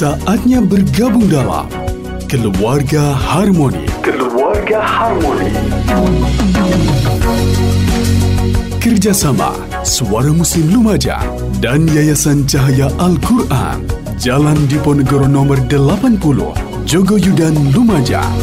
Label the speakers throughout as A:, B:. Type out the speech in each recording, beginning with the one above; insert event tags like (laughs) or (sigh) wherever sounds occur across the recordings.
A: Saatnya bergabung dalam Keluarga Harmoni. Keluarga Harmoni. Kerjasama Suara Muslim Lumajang dan Yayasan Cahaya Al-Quran. Jalan Diponegoro nomor 80, Jogoyudan Lumajang.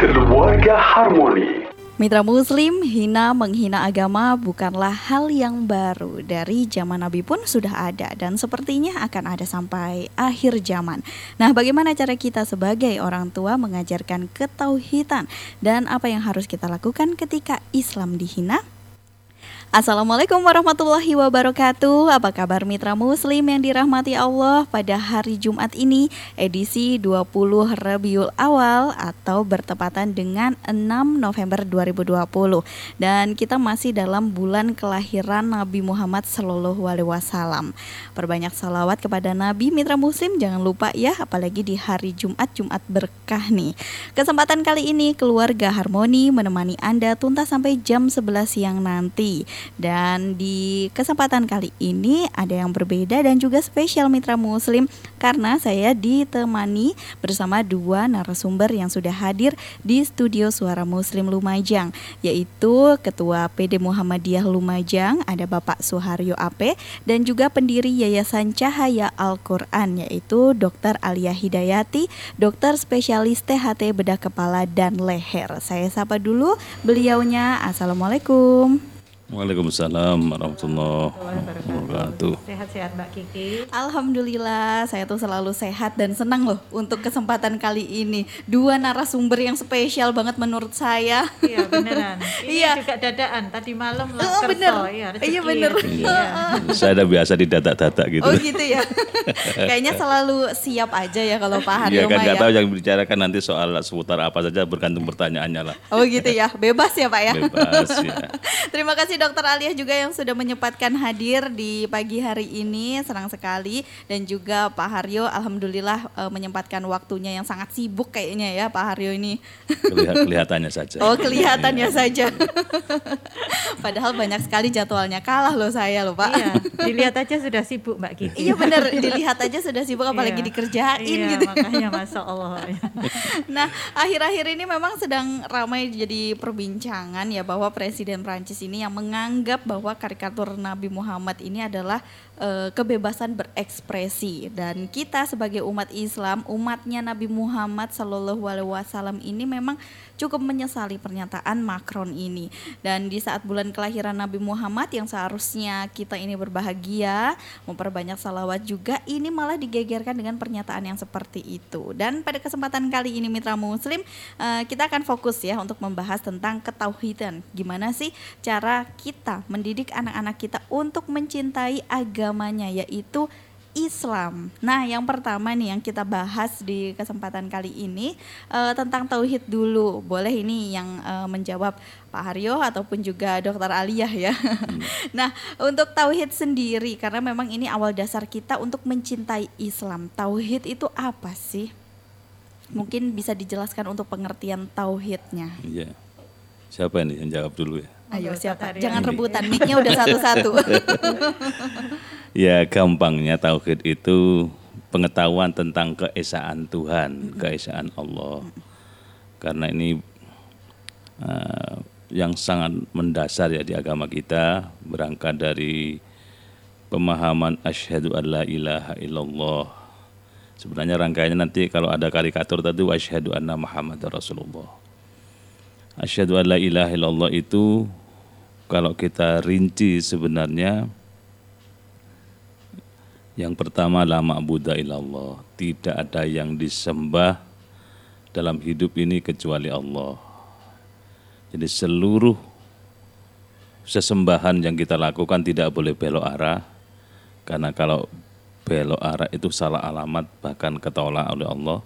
A: Keluarga Harmoni.
B: Mitra Muslim, hina menghina agama bukanlah hal yang baru. Dari zaman Nabi pun sudah ada dan sepertinya akan ada sampai akhir zaman. Nah, bagaimana cara kita sebagai orang tua mengajarkan ketauhidan dan apa yang harus kita lakukan ketika Islam dihina? Assalamualaikum warahmatullahi wabarakatuh. Apa kabar mitra muslim yang dirahmati Allah pada hari Jumat ini Edisi 20 Rabiul Awal atau bertepatan dengan 6 November 2020 Dan kita masih dalam bulan kelahiran Nabi Muhammad Sallallahu Alaihi Wasallam. Perbanyak salawat kepada Nabi mitra muslim jangan lupa ya Apalagi di hari Jumat, Jumat berkah nih. Kesempatan kali ini keluarga Harmoni menemani Anda tuntas sampai jam 11 siang nanti dan di kesempatan kali ini ada yang berbeda dan juga spesial mitra muslim karena saya ditemani bersama dua narasumber yang sudah hadir di studio Suara Muslim Lumajang yaitu Ketua PD Muhammadiyah Lumajang ada Bapak Suharyo Ape dan juga pendiri Yayasan Cahaya Al-Qur'an yaitu Dr. Alia Hidayati, dokter spesialis THT bedah kepala dan leher. Saya sapa dulu beliaunya. Assalamualaikum.
C: Waalaikumsalam warahmatullahi wabarakatuh.
D: Sehat-sehat Mbak Kiki.
B: Alhamdulillah, saya tuh selalu sehat dan senang loh untuk kesempatan kali ini. Dua narasumber yang spesial banget menurut saya.
D: Iya beneran. (laughs) Ini
B: Iya.
D: juga dadaan. Tadi malam lah
B: Oh, bener.
D: Iya,
B: Iya, bener.
C: Iya.
D: iya.
C: Saya udah biasa didadak-dadak gitu.
B: Oh gitu ya. (laughs) Kayaknya selalu siap aja ya kalau Pak Haryo
C: Iya kan nggak
B: ya.
C: tahu yang dibicarakan nanti soal seputar apa saja bergantung pertanyaannya lah.
B: Oh gitu ya, bebas ya Pak ya.
C: Bebas ya. (laughs)
B: Terima kasih Dokter Alia juga yang sudah menyempatkan hadir di pagi hari ini, senang sekali dan juga Pak Haryo, alhamdulillah eh, menyempatkan waktunya yang sangat sibuk kayaknya ya Pak Haryo ini.
C: Kelihat, kelihatannya saja.
B: Oh kelihatannya
C: Iya.
B: saja. (laughs) Padahal banyak sekali jadwalnya kalah loh saya loh Pak.
D: Iya, dilihat aja sudah sibuk Mbak Kiki.
B: Iya bener, dilihat aja sudah sibuk apalagi
D: Iya.
B: dikerjain
D: Iya,
B: gitu.
D: makanya Masya Allah. (laughs)
B: Nah, akhir-akhir ini memang sedang ramai jadi perbincangan ya bahwa Presiden Prancis ini yang menganggap bahwa karikatur Nabi Muhammad ini adalah eh, kebebasan berekspresi. Dan kita sebagai umat Islam, umatnya Nabi Muhammad Shallallahu Alaihi Wasallam ini memang cukup menyesali pernyataan Macron ini. Dan di saat bulan kelahiran Nabi Muhammad yang seharusnya kita ini berbahagia memperbanyak salawat juga ini malah digegerkan dengan pernyataan yang seperti itu. Dan pada kesempatan kali ini mitra muslim eh, kita akan fokus ya untuk membahas tentang ketauhidan. Gimana sih cara kita mendidik anak-anak kita untuk mencintai agamanya yaitu Islam. Nah, yang pertama nih yang kita bahas di kesempatan kali ini eh, tentang tauhid dulu. Boleh ini yang eh, menjawab Pak Haryo ataupun juga Dokter Aliyah ya. (laughs) nah, untuk tauhid sendiri karena memang ini awal dasar kita untuk mencintai Islam. Tauhid itu apa sih? Mungkin bisa dijelaskan untuk pengertian tauhidnya.
C: Iya. Siapa ini yang jawab dulu ya?
B: Ayo siapa? Jangan rebutan, mic-nya udah satu-satu. (laughs) (laughs)
C: Ya gampangnya tauhid itu pengetahuan tentang keesaan Tuhan, keesaan Allah. Karena ini eh, yang sangat mendasar ya di agama kita berangkat dari pemahaman asyhadu an la ilaha illallah. Sebenarnya rangkaiannya nanti kalau ada karikatur tadi asyhadu anna Muhammad Rasulullah. Asyhadu an la ilaha illallah itu kalau kita rinci sebenarnya yang pertama la ma'budu illallah, tidak ada yang disembah dalam hidup ini kecuali Allah. Jadi seluruh sesembahan yang kita lakukan tidak boleh belok arah karena kalau belok arah itu salah alamat bahkan ketolak oleh Allah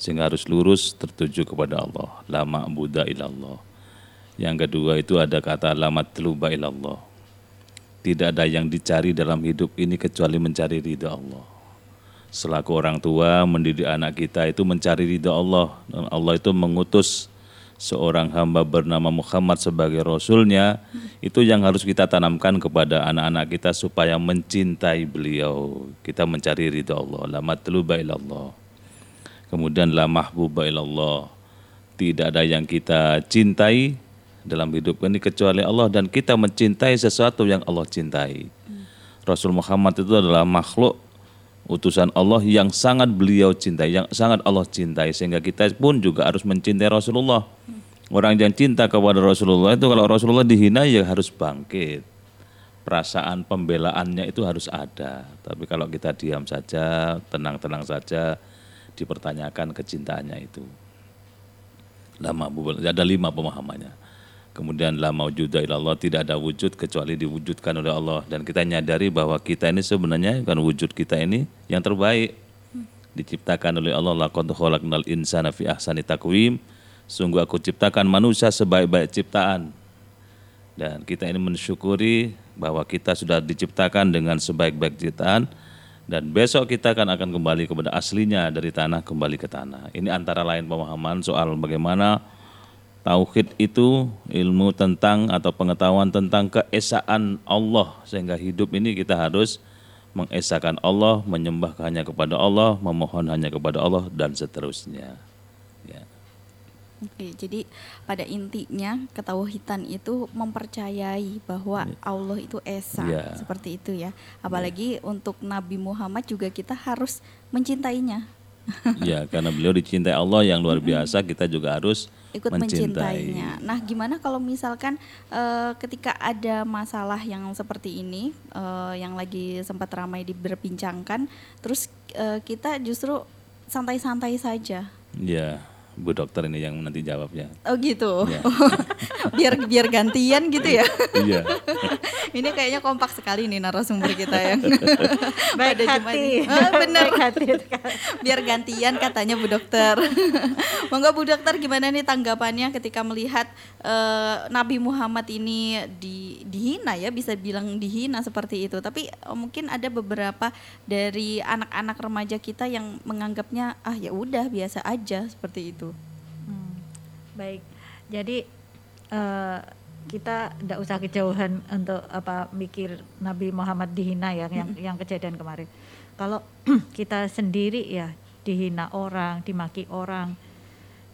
C: sehingga harus lurus tertuju kepada Allah. La ma'budu illallah. Yang kedua itu ada kata la matluba illallah. Tidak ada yang dicari dalam hidup ini kecuali mencari ridha Allah. Selaku orang tua mendidik anak kita itu mencari ridha Allah. Dan Allah itu mengutus seorang hamba bernama Muhammad sebagai rasulnya. Itu yang harus kita tanamkan kepada anak-anak kita supaya mencintai beliau. Kita mencari ridha Allah. La matluba ilallah. Kemudian la mahbuba ilallah. Tidak ada yang kita cintai dalam hidup ini kecuali Allah dan kita mencintai sesuatu yang Allah cintai Rasul Muhammad itu adalah makhluk utusan Allah yang sangat beliau cintai, yang sangat Allah cintai sehingga kita pun juga harus mencintai Rasulullah. Orang yang cinta kepada Rasulullah itu kalau Rasulullah dihina ya harus bangkit. Perasaan pembelaannya itu harus ada. Tapi kalau kita diam saja, tenang-tenang saja, dipertanyakan kecintaannya itu. Lama ada lima pemahamannya. Kemudian la maujuda ilallah tidak ada wujud kecuali diwujudkan oleh Allah. Dan kita nyadari bahwa kita ini sebenarnya kan wujud kita ini yang terbaik. Diciptakan oleh Allah laqad khalaqnal insana fi ahsani taqwim. Sungguh aku ciptakan manusia sebaik-baik ciptaan. Dan kita ini mensyukuri bahwa kita sudah diciptakan dengan sebaik-baik ciptaan. Dan besok kita akan akan kembali kepada aslinya dari tanah kembali ke tanah. Ini antara lain pemahaman soal bagaimana Tauhid itu ilmu tentang atau pengetahuan tentang keesaan Allah sehingga hidup ini kita harus mengesahkan Allah, menyembah hanya kepada Allah, memohon hanya kepada Allah dan seterusnya. Ya.
B: Oke, jadi pada intinya ketauhidan itu mempercayai bahwa ya. Allah itu esa, ya. seperti itu ya. Apalagi ya. untuk Nabi Muhammad juga kita harus mencintainya.
C: Ya, karena beliau dicintai Allah yang luar (laughs) biasa, kita juga harus
B: ikut mencintai. mencintainya. Nah, gimana kalau misalkan uh, ketika ada masalah yang seperti ini, uh, yang lagi sempat ramai diberbincangkan, terus uh, kita justru santai-santai saja.
C: Iya. Bu dokter ini yang nanti jawabnya.
B: Oh gitu. Ya. (laughs) biar biar gantian gitu ya.
C: Iya. (laughs)
B: ini kayaknya kompak sekali nih narasumber kita yang (laughs)
D: baik hati.
B: Oh, benar. Baik hati. biar gantian katanya Bu dokter. Monggo Bu dokter gimana nih tanggapannya ketika melihat uh, Nabi Muhammad ini di dihina ya bisa bilang dihina seperti itu. Tapi uh, mungkin ada beberapa dari anak-anak remaja kita yang menganggapnya ah ya udah biasa aja seperti itu.
D: Baik, jadi uh, kita tidak usah kejauhan untuk apa mikir Nabi Muhammad dihina ya yang yang kejadian kemarin. Kalau (clears throat) kita sendiri ya dihina orang, dimaki orang,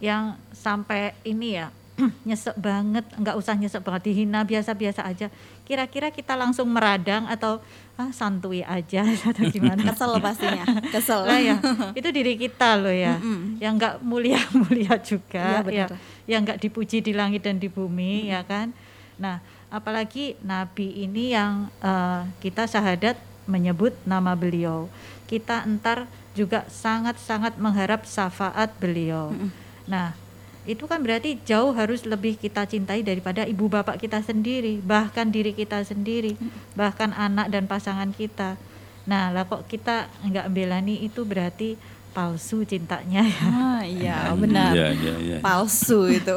D: yang sampai ini ya nyesek banget, nggak usah nyesek banget dihina biasa-biasa aja. Kira-kira kita langsung meradang atau ah, santui aja (laughs) atau gimana?
B: Kesel pastinya, kesel.
D: Nah, ya, (laughs) itu diri kita loh ya, mm -mm. yang nggak mulia-mulia juga, ya, ya, yang nggak dipuji di langit dan di bumi, mm -mm. ya kan? Nah, apalagi Nabi ini yang uh, kita syahadat menyebut nama beliau, kita entar juga sangat-sangat mengharap syafaat beliau. Mm -mm. Nah itu kan berarti jauh harus lebih kita cintai daripada ibu bapak kita sendiri, bahkan diri kita sendiri, bahkan anak dan pasangan kita. Nah, lah kok kita nggak belani itu berarti palsu cintanya ya.
B: Ah, iya, benar.
C: Ya, ya, ya.
B: Palsu itu.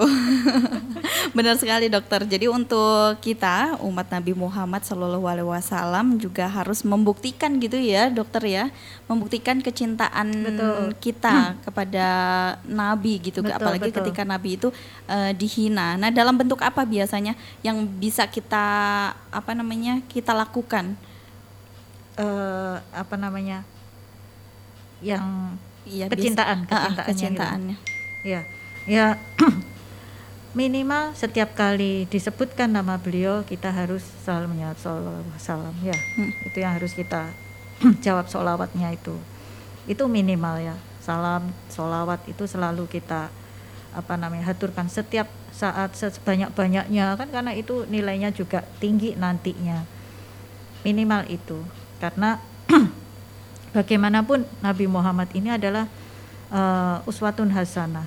B: (laughs) benar sekali dokter. Jadi untuk kita umat Nabi Muhammad Shallallahu alaihi wasallam juga harus membuktikan gitu ya, dokter ya. Membuktikan kecintaan betul. kita hmm. kepada nabi gitu betul, apalagi betul. ketika nabi itu uh, dihina. Nah, dalam bentuk apa biasanya yang bisa kita apa namanya? kita lakukan?
D: Uh, apa namanya? Yang ya, kecintaan, kecintaannya. kecintaannya. Gitu. Ya, ya (clears throat) minimal setiap kali disebutkan nama beliau kita harus selalu menyebut salam ya. Hmm. Itu yang harus kita (clears throat) jawab solawatnya itu. Itu minimal ya. Salam, solawat itu selalu kita apa namanya haturkan setiap saat sebanyak banyaknya kan karena itu nilainya juga tinggi nantinya minimal itu karena (clears throat) bagaimanapun Nabi Muhammad ini adalah uh, uswatun hasanah,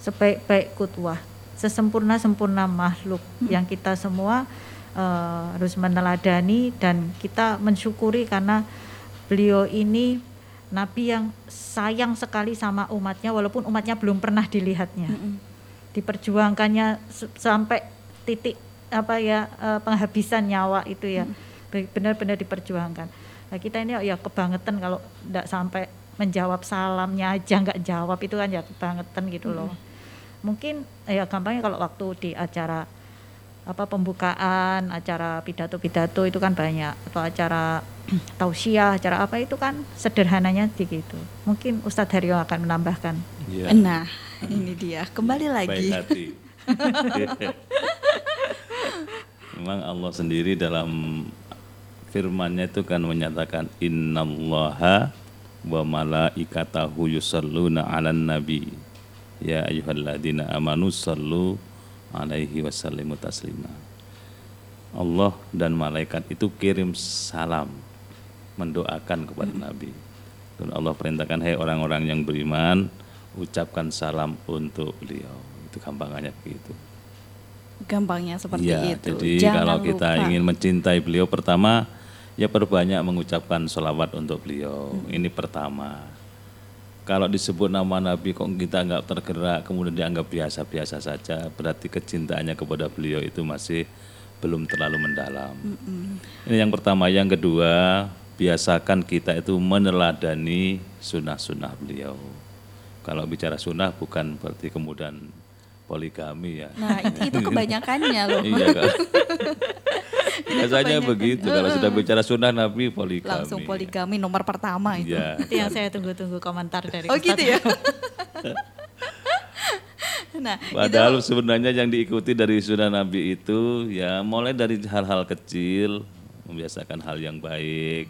D: sebaik-baik kutwah, sesempurna-sempurna makhluk hmm. yang kita semua uh, harus meneladani dan kita mensyukuri karena beliau ini Nabi yang sayang sekali sama umatnya walaupun umatnya belum pernah dilihatnya. Hmm. Diperjuangkannya sampai titik apa ya uh, penghabisan nyawa itu ya. Hmm. Benar-benar diperjuangkan Nah kita ini ya kebangetan kalau tidak sampai menjawab salamnya aja nggak jawab itu kan ya kebangetan gitu loh. Hmm. mungkin ya gampangnya kalau waktu di acara apa pembukaan acara pidato-pidato itu kan banyak atau acara (clears throat) tausiah acara apa itu kan sederhananya begitu mungkin Ustadz Haryo akan menambahkan
B: ya. nah ini dia kembali lagi (laughs)
C: memang Allah sendiri dalam firmannya itu kan menyatakan innallaha wa malaikatahu yusalluna 'alan nabi ya ayyuhalladzina amanu sallu alaihi wasallimu taslima. Allah dan malaikat itu kirim salam mendoakan kepada. Nabi. Dan Allah perintahkan hai orang-orang yang beriman ucapkan salam untuk beliau. Itu gampangannya begitu.
B: Gampangnya seperti ya, itu.
C: Jadi Jangan kalau kita lupa. ingin mencintai beliau pertama ya perbanyak mengucapkan sholawat untuk beliau. Hmm. Ini pertama kalau disebut nama Nabi kok kita nggak tergerak kemudian dianggap biasa-biasa saja berarti kecintaannya kepada beliau itu masih belum terlalu mendalam. Mm -mm. Ini yang pertama, yang kedua biasakan kita itu meneladani sunnah-sunnah beliau. Kalau bicara sunnah bukan berarti kemudian poligami ya.
B: Nah itu, itu (laughs) kebanyakannya loh.
C: iya kan? (laughs) Biasanya begitu. Kalau sudah bicara sunnah Nabi poligami.
B: Langsung poligami nomor pertama itu.
D: Ya. itu yang saya tunggu-tunggu komentar dari
B: Oh gitu ya. (laughs)
C: nah, Padahal itu... sebenarnya yang diikuti dari sunnah Nabi itu ya mulai dari hal-hal kecil, membiasakan hal yang baik,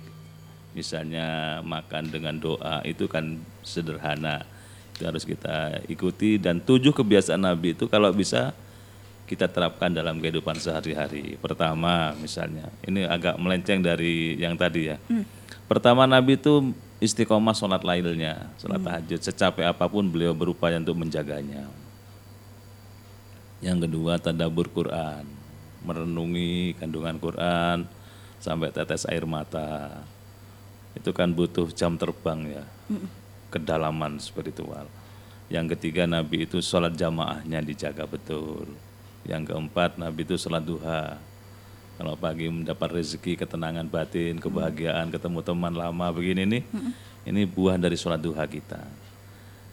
C: misalnya makan dengan doa itu kan sederhana itu harus kita ikuti dan tujuh kebiasaan Nabi itu kalau bisa kita terapkan dalam kehidupan sehari-hari. Pertama misalnya, ini agak melenceng dari yang tadi ya. Hmm. Pertama Nabi itu istiqomah sholat lailnya, sholat hmm. tahajud. Secapek apa pun beliau berupaya untuk menjaganya. Yang kedua tadabur Quran, merenungi kandungan Quran sampai tetes air mata. Itu kan butuh jam terbang ya, hmm. Kedalaman spiritual. Yang ketiga Nabi itu sholat jamaahnya dijaga betul yang keempat Nabi itu sholat duha. Kalau pagi mendapat rezeki, ketenangan batin, kebahagiaan, ketemu teman lama begini nih, ini buah dari sholat duha kita.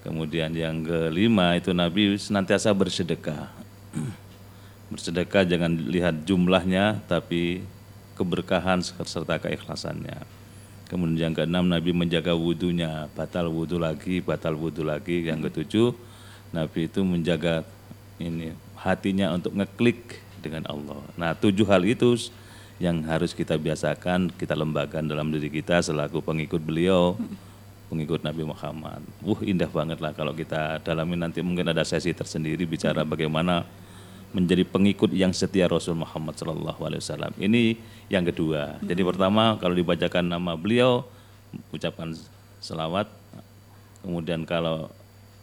C: Kemudian yang kelima itu Nabi senantiasa bersedekah. (clears throat) bersedekah jangan lihat jumlahnya, tapi keberkahan serta keikhlasannya. Kemudian yang keenam Nabi menjaga wudhunya, batal wudhu lagi, batal wudhu lagi. Yang ketujuh Nabi itu menjaga ini hatinya untuk ngeklik dengan Allah. Nah, tujuh hal itu yang harus kita biasakan, kita lembakan dalam diri kita selaku pengikut beliau, pengikut Nabi Muhammad. Wuh, indah banget lah kalau kita dalami nanti mungkin ada sesi tersendiri bicara bagaimana menjadi pengikut yang setia Rasul Muhammad Shallallahu Alaihi Wasallam. Ini yang kedua. Jadi pertama kalau dibacakan nama beliau, ucapkan selawat. Kemudian kalau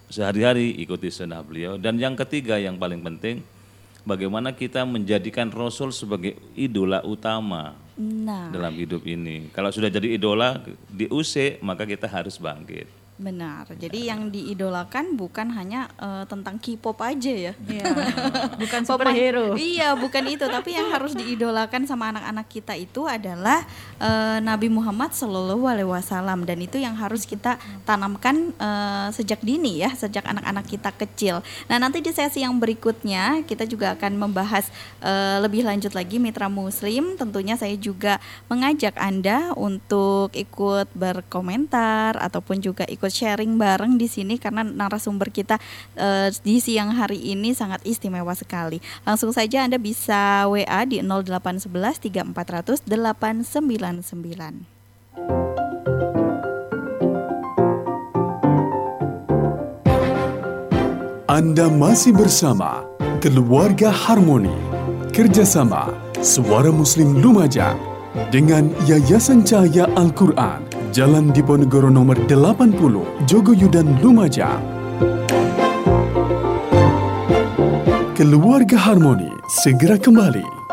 C: sehari-hari ikuti sunnah beliau. Dan yang ketiga yang paling penting, bagaimana kita menjadikan Rasul sebagai idola utama nah. dalam hidup ini. Kalau sudah jadi idola diusik, maka kita harus bangkit.
B: Benar. Jadi yang diidolakan bukan hanya uh, tentang K-pop aja ya. Iya. (laughs)
D: bukan superhero.
B: iya, bukan itu, tapi yang harus diidolakan sama anak-anak kita itu adalah uh, Nabi Muhammad Shallallahu alaihi wasallam dan itu yang harus kita tanamkan uh, sejak dini ya, sejak anak-anak kita kecil. Nah, nanti di sesi yang berikutnya kita juga akan membahas uh, lebih lanjut lagi mitra muslim. Tentunya saya juga mengajak Anda untuk ikut berkomentar ataupun juga ikut ikut sharing bareng di sini karena narasumber kita uh, di siang hari ini sangat istimewa sekali. Langsung saja Anda bisa WA di 0811 3400 899.
A: Anda masih bersama Keluarga Harmoni Kerjasama Suara Muslim Lumajang dengan Yayasan Cahaya Al-Quran Jalan Diponegoro nomor 80, Jogoyudan, Lumajang. Keluarga Harmoni segera kembali.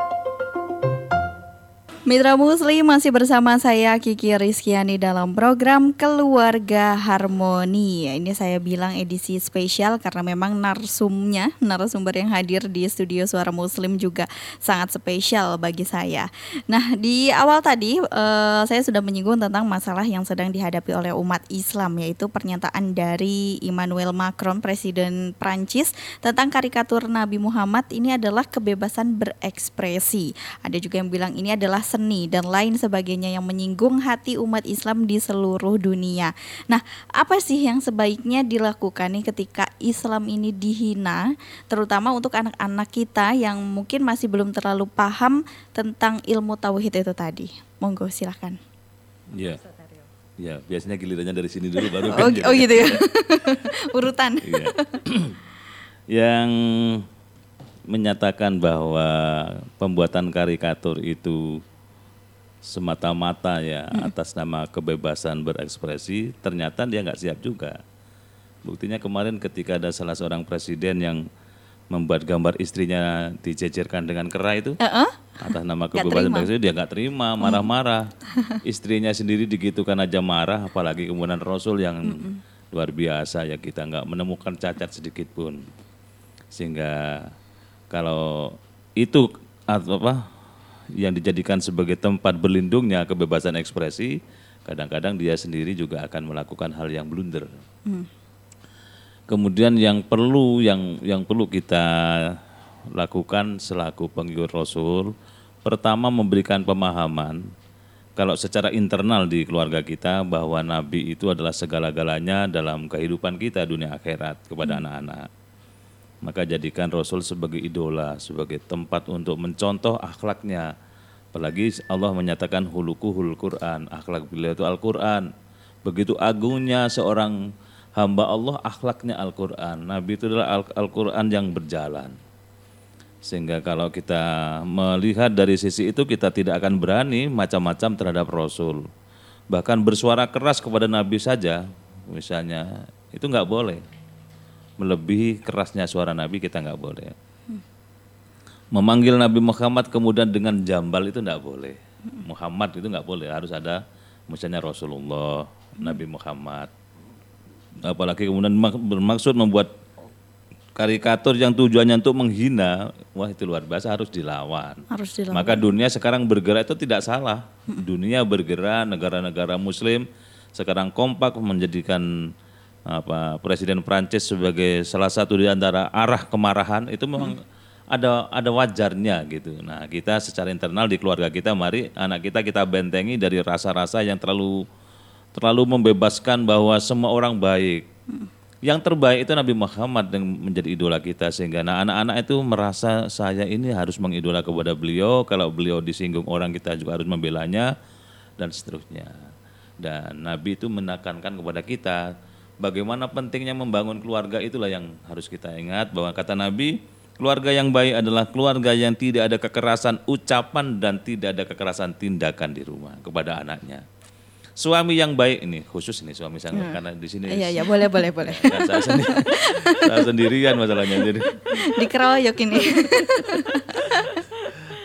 B: Mitra Muslim masih bersama saya Kiki Rizkyani dalam program Keluarga Harmoni. Ini saya bilang edisi spesial karena memang narsumnya, narasumber yang hadir di studio Suara Muslim juga sangat spesial bagi saya. Nah, di awal tadi uh, saya sudah menyinggung tentang masalah yang sedang dihadapi oleh umat Islam yaitu pernyataan dari Emmanuel Macron, Presiden Prancis tentang karikatur Nabi Muhammad ini adalah kebebasan berekspresi. Ada juga yang bilang ini adalah seni dan lain sebagainya yang menyinggung hati umat Islam di seluruh dunia. Nah, apa sih yang sebaiknya dilakukan nih ketika Islam ini dihina, terutama untuk anak-anak kita yang mungkin masih belum terlalu paham tentang ilmu tauhid itu tadi? Monggo silahkan.
C: Ya. Ya, biasanya gilirannya dari sini dulu baru (laughs)
B: kan. Oh, oh gitu ya. (laughs) Urutan.
C: Iya. (clears throat) yang menyatakan bahwa pembuatan karikatur itu semata-mata ya hmm. atas nama kebebasan berekspresi, ternyata dia nggak siap juga. Buktinya kemarin ketika ada salah seorang presiden yang membuat gambar istrinya dijejerkan dengan kera itu uh -uh. atas nama kebebasan berekspresi dia nggak terima, marah-marah. Hmm. (laughs) istrinya sendiri digitukan aja marah, apalagi kemudian Rasul yang hmm. luar biasa ya kita nggak menemukan cacat sedikit pun. Sehingga kalau itu apa yang dijadikan sebagai tempat berlindungnya kebebasan ekspresi, kadang-kadang dia sendiri juga akan melakukan hal yang blunder. Hmm. Kemudian yang perlu yang yang perlu kita lakukan selaku pengikut Rasul, pertama memberikan pemahaman kalau secara internal di keluarga kita bahwa Nabi itu adalah segala-galanya dalam kehidupan kita dunia akhirat kepada hmm. anak-anak. Hmm maka jadikan Rasul sebagai idola, sebagai tempat untuk mencontoh akhlaknya. Apalagi Allah menyatakan hulukuhul Quran, akhlak beliau itu Al-Quran. Begitu agungnya seorang hamba Allah, akhlaknya Al-Quran. Nabi itu adalah Al-Quran yang berjalan. Sehingga kalau kita melihat dari sisi itu kita tidak akan berani macam-macam terhadap Rasul. Bahkan bersuara keras kepada Nabi saja, misalnya, itu nggak boleh melebihi kerasnya suara Nabi kita nggak boleh. Memanggil Nabi Muhammad kemudian dengan jambal itu nggak boleh. Muhammad itu nggak boleh, harus ada misalnya Rasulullah, Nabi Muhammad. Apalagi kemudian bermaksud membuat karikatur yang tujuannya untuk menghina, wah itu luar biasa harus dilawan.
B: Harus dilawan.
C: Maka dunia sekarang bergerak itu tidak salah. Dunia bergerak, negara-negara Muslim sekarang kompak menjadikan apa Presiden Prancis sebagai salah satu di antara arah kemarahan itu memang hmm. ada ada wajarnya gitu. Nah, kita secara internal di keluarga kita mari anak kita kita bentengi dari rasa-rasa yang terlalu terlalu membebaskan bahwa semua orang baik. Hmm. Yang terbaik itu Nabi Muhammad yang menjadi idola kita sehingga nah, anak-anak itu merasa saya ini harus mengidola kepada beliau, kalau beliau disinggung orang kita juga harus membelanya dan seterusnya. Dan Nabi itu menekankan kepada kita bagaimana pentingnya membangun keluarga itulah yang harus kita ingat bahwa kata Nabi keluarga yang baik adalah keluarga yang tidak ada kekerasan ucapan dan tidak ada kekerasan tindakan di rumah kepada anaknya. Suami yang baik ini khusus ini suami saya hmm. karena di sini.
B: Iya iya boleh boleh boleh. (laughs)
C: Ya, saya, sendiri, saya sendirian masalahnya jadi. (laughs)
B: Dikeroyok ini. (laughs)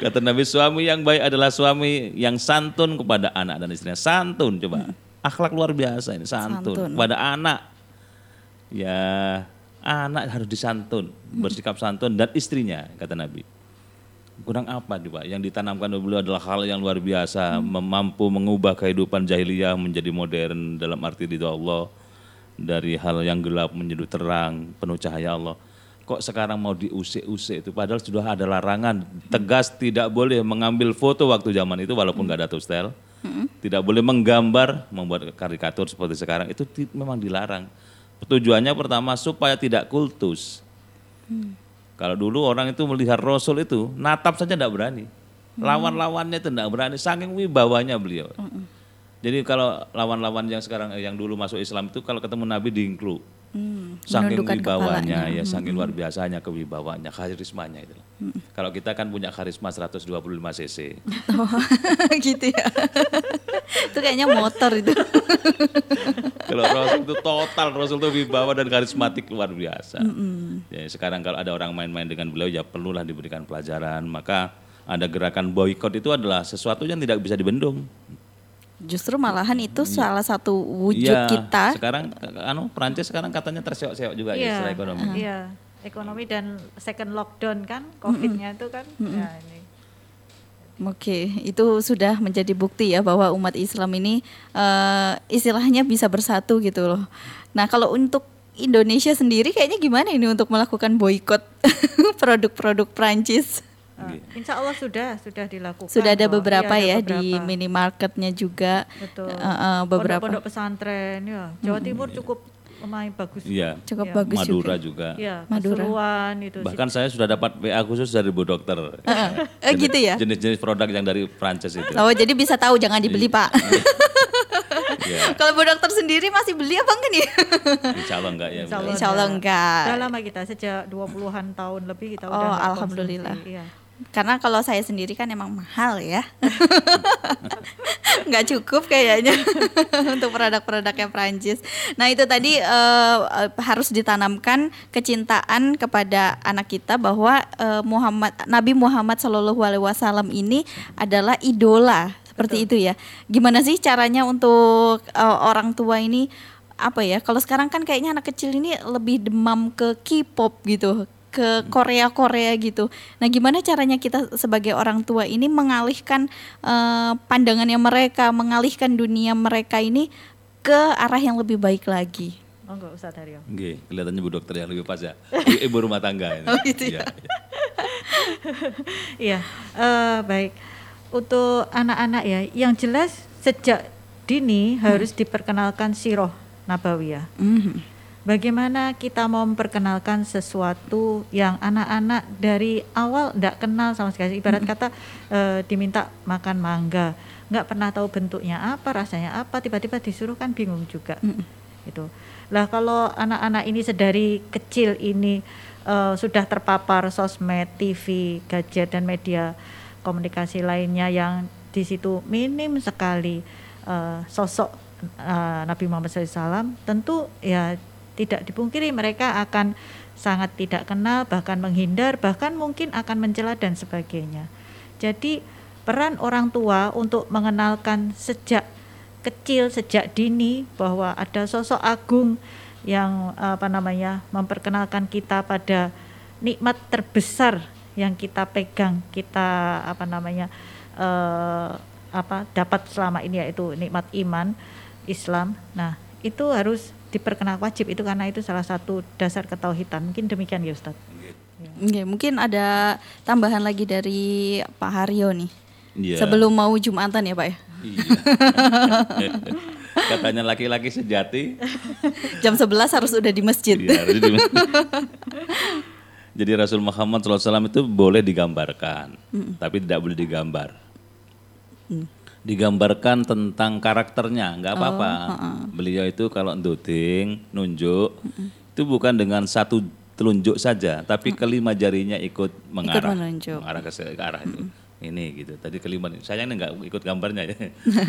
C: Kata Nabi suami yang baik adalah suami yang santun kepada anak dan istrinya. Santun coba. Hmm akhlak luar biasa ini santun, santun. pada anak. Ya anak harus disantun hmm. bersikap santun. Dan istrinya kata Nabi. Kurang apa nih Pak? Yang ditanamkan oleh beliau adalah hal yang luar biasa. Hmm. mampu mengubah kehidupan jahiliyah menjadi modern dalam arti di Allah. Dari hal yang gelap menjadi terang penuh cahaya Allah. Kok sekarang mau diusik-usik itu? Padahal sudah ada larangan. Tegas tidak boleh mengambil foto waktu zaman itu walaupun nggak hmm. ada tustel hmm. tidak boleh menggambar, membuat karikatur seperti sekarang itu memang dilarang. Tujuannya pertama supaya tidak kultus. Hmm. Kalau dulu orang itu melihat Rasul itu natap saja tidak berani, hmm. lawan-lawannya itu tidak berani, saking wibawanya beliau. Hmm. Jadi kalau lawan-lawan yang sekarang yang dulu masuk Islam itu kalau ketemu Nabi diingklu. Hmm, saking wibawanya ya, hmm. saking luar biasanya kewibawanya, karismanya itu. Hmm. Kalau kita kan punya karisma 125 cc. (laughs)
B: Oh, gitu ya. itu kayaknya motor itu. (laughs)
C: kalau Rasul itu total, Rasul itu wibawa dan karismatik luar biasa. Hmm. Ya, sekarang kalau ada orang main-main dengan beliau ya perlulah diberikan pelajaran. Maka ada gerakan boykot itu adalah sesuatu yang tidak bisa dibendung.
B: Justru malahan itu salah satu wujud
C: Iya,
B: kita.
C: Sekarang anu Prancis sekarang katanya terseok-seok juga ya secara ekonomi.
D: Iya, ekonomi dan second lockdown kan, COVID-nya itu kan. Ya, ini.
B: Oke, itu sudah menjadi bukti ya bahwa umat Islam ini eh, istilahnya bisa bersatu gitu loh. Nah, kalau untuk Indonesia sendiri kayaknya gimana ini untuk melakukan boykot (laughs) produk-produk Prancis?
D: Ah, Insya Allah sudah sudah dilakukan.
B: Sudah ada beberapa
D: Iya, ada
B: ya di
D: beberapa.
B: minimarketnya juga.
D: Betul.
B: Eh, eh, beberapa
D: Pondok-pondok pesantren ya. Jawa Timur cukup lumayan bagus.
C: Iya.
B: cukup
D: Iya.
B: bagus
C: Madura
B: juga.
C: juga.
D: Ya,
B: Madura.
D: Itu.
C: Bahkan saya sudah dapat WA khusus dari Bu Dokter.
B: Eh, gitu ya?
C: Jenis-jenis produk yang dari Prancis itu.
B: Oh, jadi bisa tahu jangan dibeli, Pak.
C: Iya. (laughs)
B: Kalau Bu Dokter sendiri masih beli apa enggak nih?
C: Insya Allah enggak ya.
D: Insya. Allah.
B: Insya Allah enggak.
D: Sudah lama kita sejak 20-an tahun lebih kita
B: Oh,
D: udah
B: alhamdulillah.
D: konsumsi. Iya.
B: Karena kalau saya sendiri kan emang mahal ya. (laughs) nggak cukup kayaknya (laughs) untuk produk-produknya Prancis. Nah itu tadi eh, harus ditanamkan kecintaan kepada anak kita bahwa eh, Muhammad Nabi Muhammad Shallallahu Alaihi Wasallam ini adalah idola seperti itu ya. Gimana sih caranya untuk eh, orang tua ini apa ya? Kalau sekarang kan kayaknya anak kecil ini lebih demam ke K-pop gitu ke Korea Korea gitu. Nah, gimana caranya kita sebagai orang tua ini mengalihkan eh, pandangannya mereka, mengalihkan dunia mereka ini ke arah yang lebih baik lagi?
D: Oh enggak usah Dario.
C: Nggih, kelihatannya Bu Dokter yang lebih pas ya. Ibu rumah tangga ini. (laughs)
B: Oh, gitu ya.
C: Iya, iya. (laughs)
D: Iya, eh, baik. Untuk anak-anak ya, yang jelas sejak dini harus diperkenalkan siroh nabawiyah.
B: Mhm.
D: Bagaimana kita mau memperkenalkan sesuatu yang anak-anak dari awal tidak kenal sama sekali. Ibarat kata eh, diminta makan mangga, nggak pernah tahu bentuknya apa, rasanya apa, tiba-tiba disuruh kan bingung juga. Itu. Lah kalau anak-anak ini sedari kecil ini eh, sudah terpapar sosmed, TV, gadget dan media komunikasi lainnya yang di situ minim sekali eh, sosok Nabi Muhammad SAW, tentu ya tidak dipungkiri mereka akan sangat tidak kenal, bahkan menghindar, bahkan mungkin akan mencela dan sebagainya. Jadi peran orang tua untuk mengenalkan sejak kecil, sejak dini bahwa ada sosok agung yang apa namanya memperkenalkan kita pada nikmat terbesar yang kita pegang, kita apa namanya eh, apa dapat selama ini yaitu nikmat iman Islam. Nah, itu harus diperkenal wajib itu karena itu salah satu dasar ketauhidan. Mungkin demikian ya Ustaz.
B: Oke, mungkin ada tambahan lagi dari Pak Haryo nih.
C: Iya.
B: Sebelum mau Jumatan ya, Pak ya.
C: Iya. (laughs) Katanya laki-laki sejati. (laughs)
B: Jam 11 harus udah di masjid.
C: Iya, harus di- (laughs) Jadi Rasul Muhammad SAW itu boleh digambarkan, tapi tidak boleh digambar. Digambarkan tentang karakternya, nggak apa-apa. Beliau itu kalau nduting, nunjuk, itu bukan dengan satu telunjuk saja, tapi kelima jarinya ikut mengarah,
B: menunjuk.
C: mengarah ke, ke arah itu. Ini gitu. Tadi kelima, sayangnya nggak ikut gambarnya ya.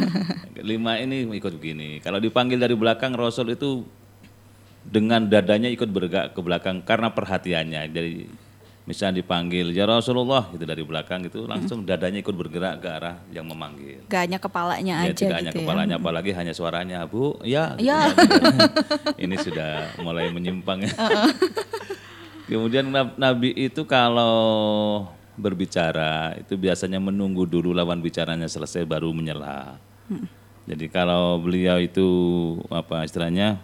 C: (laughs) kelima ini ikut begini. Kalau dipanggil dari belakang Rasul itu dengan dadanya ikut bergerak ke belakang karena perhatiannya. Jadi misalnya dipanggil ya Rasulullah gitu dari belakang gitu langsung dadanya ikut bergerak ke arah yang memanggil.
B: Gak hanya kepalanya
C: Ya,
B: aja
C: tidak hanya
B: gitu
C: kepalanya
B: ya.
C: apalagi hanya suaranya Bu ya. gitu.
B: Ya. (laughs)
C: Ini sudah mulai menyimpang ya. (laughs) Kemudian nab- Nabi itu kalau berbicara itu biasanya menunggu dulu lawan bicaranya selesai baru menyela. Jadi kalau beliau itu apa istilahnya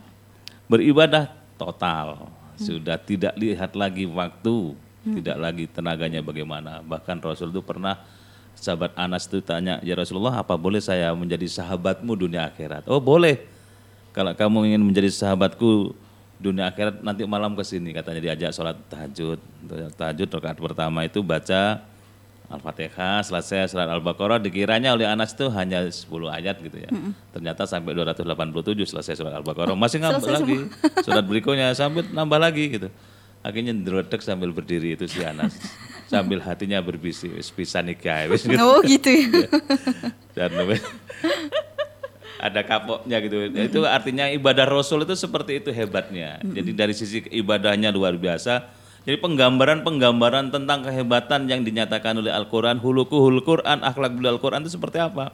C: beribadah total, sudah tidak lihat lagi waktu, tidak lagi tenaganya bagaimana. Bahkan Rasul itu pernah sahabat Anas itu tanya, "Ya Rasulullah, apa boleh saya menjadi sahabatmu dunia akhirat?" "Oh, boleh. Kalau kamu ingin menjadi sahabatku dunia akhirat nanti malam ke sini," katanya diajak sholat tahajud. Tahajud rakaat pertama itu baca Al-Fatihah, selesai surat Al-Baqarah dikiranya oleh Anas itu hanya 10 ayat gitu ya. Ternyata sampai 287 selesai surat Al-Baqarah. Masih nambah lagi. Surat berikutnya sampai nambah lagi gitu. Akhirnya ndrodek sambil berdiri itu si Anas. (laughs) sambil hatinya berbisik, wis pisan iki ae, wis gitu. (laughs)
B: Oh gitu ya.
C: Dan wis- (laughs) ada kapoknya gitu. Itu artinya ibadah Rasul itu seperti itu hebatnya. Jadi dari sisi ibadahnya luar biasa, Jadi penggambaran-penggambaran tentang kehebatan yang dinyatakan oleh Al-Quran, hulukuhul Quran, akhlak bil Al-Quran itu seperti apa?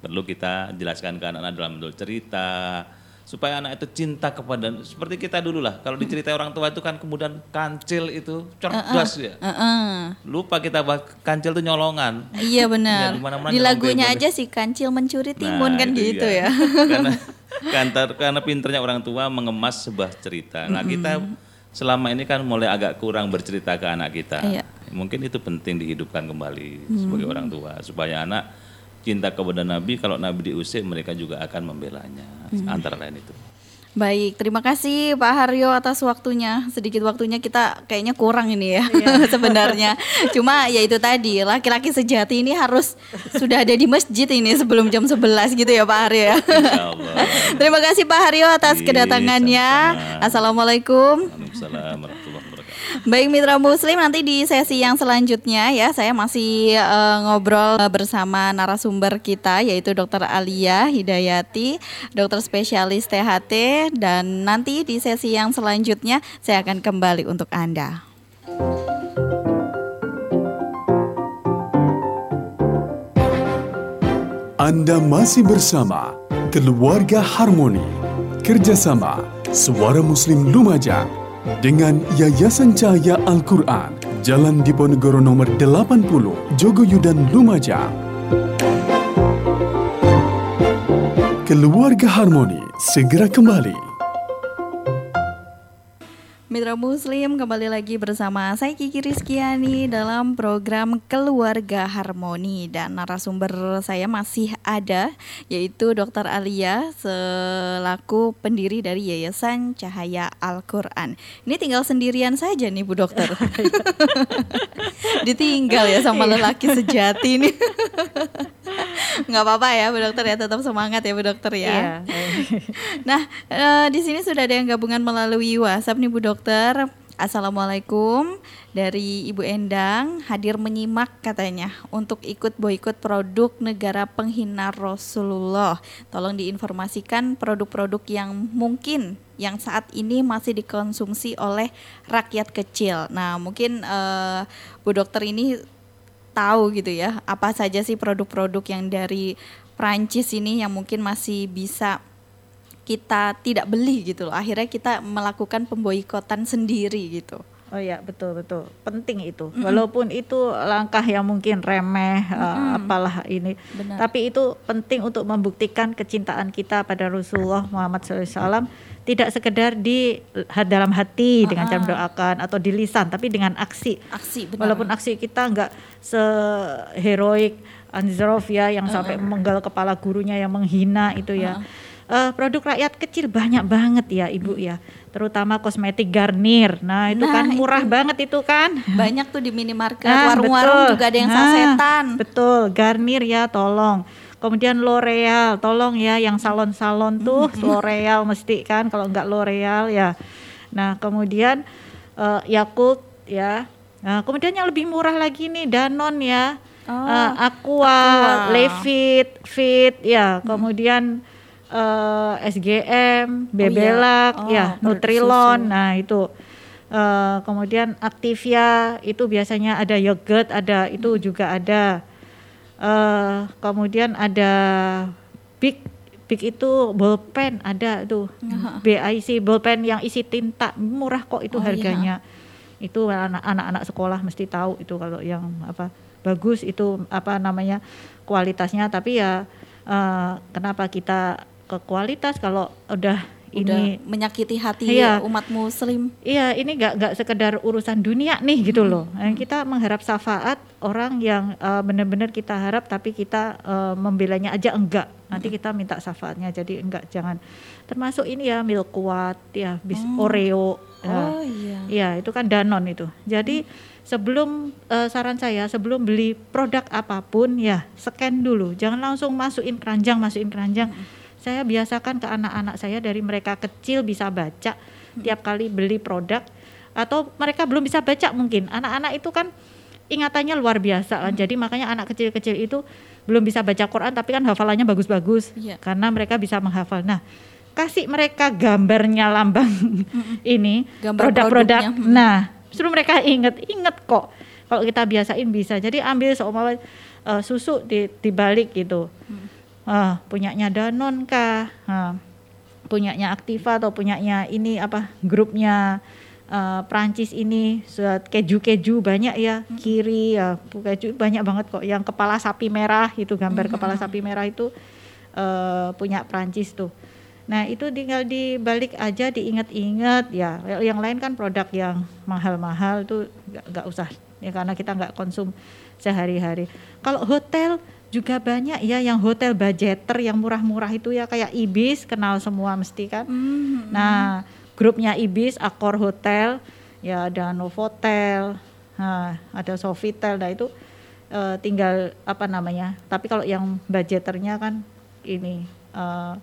C: Perlu kita jelaskan ke anak-anak dalam bentuk cerita, supaya anak itu cinta kepada seperti kita dulu lah kalau diceritai orang tua itu kan kemudian kancil itu cerdas uh, uh, ya uh, uh. lupa kita bahas kancil itu nyolongan
B: iya benar ya, di lagunya aja sih kancil mencuri timun nah, kan gitu iya. ya
C: karena kantor karena pinternya orang tua mengemas sebuah cerita nah kita selama ini kan mulai agak kurang bercerita ke anak kita iya. mungkin itu penting dihidupkan kembali hmm. sebagai orang tua supaya anak cinta kepada Nabi, kalau Nabi diusir mereka juga akan membelanya. Hmm. Antara lain itu.
B: Baik, terima kasih Pak Haryo atas waktunya. Sedikit waktunya kita kayaknya kurang ini ya iya. (laughs) sebenarnya. Cuma ya itu tadi, laki-laki sejati ini harus sudah ada di masjid ini sebelum jam 11 gitu ya Pak Haryo ya. (laughs) terima kasih Pak Haryo atas iya, kedatangannya. Assalamualaikum. Waalaikumsalam Baik mitra muslim nanti di sesi yang selanjutnya ya saya masih uh, ngobrol bersama narasumber kita yaitu Dr. Alia Hidayati, dokter spesialis THT dan nanti di sesi yang selanjutnya saya akan kembali untuk Anda.
A: Anda masih bersama Keluarga Harmoni Kerjasama Suara Muslim Lumajang dengan Yayasan Cahaya Al-Quran, Jalan Diponegoro nomor 80, Jogoyudan Lumajang. Keluarga Harmoni segera kembali.
B: Mitra Muslim kembali lagi bersama saya Kiki Rizkiani dalam program Keluarga Harmoni dan narasumber saya masih ada yaitu Dr. Alia selaku pendiri dari Yayasan Cahaya Al-Quran. Ini tinggal sendirian saja nih Bu Dokter. (laughs) Ditinggal ya sama iya. lelaki sejati nih. (laughs) Nggak apa-apa ya Bu Dokter ya tetap semangat ya Bu Dokter ya. Iya. (laughs) nah e, di sini sudah ada yang gabungan melalui WhatsApp nih Bu Dokter. Assalamualaikum dari Ibu Endang hadir menyimak katanya untuk ikut boykot produk negara penghina Rasulullah. Tolong diinformasikan produk-produk yang mungkin yang saat ini masih dikonsumsi oleh rakyat kecil. Nah, mungkin uh, Bu Dokter ini tahu gitu ya, apa saja sih produk-produk yang dari Prancis ini yang mungkin masih bisa kita tidak beli gitu loh. Akhirnya kita melakukan pemboikotan sendiri gitu.
D: Oh ya betul betul penting itu mm -hmm. walaupun itu langkah yang mungkin remeh mm -hmm. uh, apalah ini Benar. tapi itu penting untuk membuktikan kecintaan kita pada Rasulullah Muhammad SAW tidak sekedar di dalam hati uh -huh. dengan cara mendoakan atau di lisan tapi dengan aksi.
B: Aksi
D: benar. walaupun aksi kita nggak seheroik Anzarov ya yang uh -huh. sampai menggal kepala gurunya yang menghina itu ya. Uh -huh uh, produk rakyat kecil banyak banget ya ibu ya. Terutama kosmetik Garnier. Nah itu kan nah, kan murah itu. banget itu kan.
B: Banyak tuh di minimarket nah, warung-warung juga ada yang nah, sasetan.
D: betul. Garnier ya tolong kemudian L'Oreal tolong ya yang salon-salon tuh L'Oreal mesti kan kalau nggak L'Oreal ya. Nah kemudian uh, Yakult ya. Nah kemudian yang lebih murah lagi nih Danon ya. Oh, uh, Aqua, Aqua, Levit, Fit ya. Kemudian uh, eh, SGM, Bebelak, oh, iya. oh, ya Nutrilon. Nah, itu. Uh, kemudian Activia itu biasanya ada yogurt, ada itu juga ada. Uh, kemudian ada Big Big itu bolpen ada tuh. Uh-huh. BIC bolpen yang isi tinta murah kok itu oh, harganya. Iya. Itu anak-anak sekolah mesti tahu itu kalau yang apa bagus itu apa namanya kualitasnya tapi ya uh, kenapa kita ke kualitas kalau udah ini
B: menyakiti hati iya, umat muslim.
D: Iya, ini nggak nggak sekedar urusan dunia nih gitu loh. Hmm. Kita mengharap syafaat orang yang uh, benar-benar kita harap tapi kita uh, membelanya aja enggak. Nanti hmm. kita minta syafaatnya jadi enggak jangan. Termasuk ini ya milk kuat ya bis hmm. Oreo. Ya. Oh iya. Iya, itu kan Danon itu. Jadi hmm. sebelum uh, saran saya sebelum beli produk apa pun ya scan dulu. Jangan langsung masukin keranjang, masukin keranjang. Hmm saya biasakan ke anak-anak saya dari mereka kecil bisa baca hmm. tiap kali beli produk atau mereka belum bisa baca mungkin anak-anak itu kan ingatannya luar biasa kan hmm. jadi makanya anak kecil-kecil itu belum bisa baca Quran tapi kan hafalannya bagus-bagus yeah. karena mereka bisa menghafal nah kasih mereka gambarnya lambang hmm. (laughs) ini produk-produk hmm. nah Justru mereka inget, inget kok. Kalau kita biasain bisa. Jadi ambil seumpama uh, susu di dibalik gitu. Hmm. Uh, punyanya Danon kah? Uh, punyanya Aktiva atau punyanya ini apa grupnya uh, Prancis ini keju-keju banyak ya hmm. kiri ya keju banyak banget kok yang kepala sapi merah itu gambar hmm. kepala sapi merah itu uh, punya Prancis tuh Nah itu tinggal dibalik aja diingat-ingat ya. Yang lain kan produk yang mahal-mahal tuh nggak usah ya karena kita nggak konsum sehari-hari. Kalau hotel juga banyak ya yang hotel budgeter yang murah-murah itu ya kayak Ibis kenal semua mesti kan. Mm-hmm. Nah grupnya Ibis, Accor Hotel, ya ada Novotel, nah, ada Sofitel, nah itu uh, tinggal apa namanya. Tapi kalau yang budgeternya kan ini uh,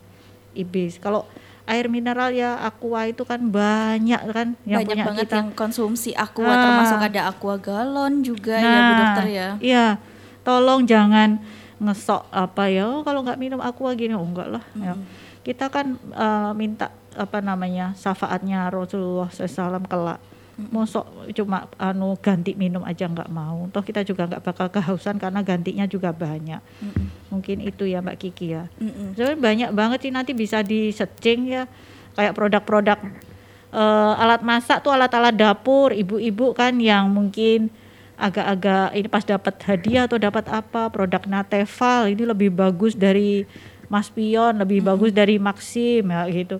D: ibis. Kalau air mineral ya aqua itu kan banyak kan
B: yang banyak punya banget kita. yang konsumsi aqua nah, termasuk ada aqua galon juga nah, ya Bu Dokter ya.
D: Iya. Tolong jangan ngesok apa ya oh, kalau nggak minum aqua gini oh enggak lah hmm. ya. Kita kan uh, minta apa namanya syafaatnya Rasulullah SAW kelak mosok cuma anu ganti minum aja nggak mau toh kita juga nggak bakal kehausan karena gantinya juga banyak mm -mm. mungkin itu ya mbak Kiki ya mm -mm. banyak banget sih nanti bisa di searching ya kayak produk-produk uh, alat masak tuh alat-alat dapur ibu-ibu kan yang mungkin agak-agak ini pas dapat hadiah atau dapat apa produk Nateval ini lebih bagus dari Mas Pion lebih mm -hmm. bagus dari Maxim ya gitu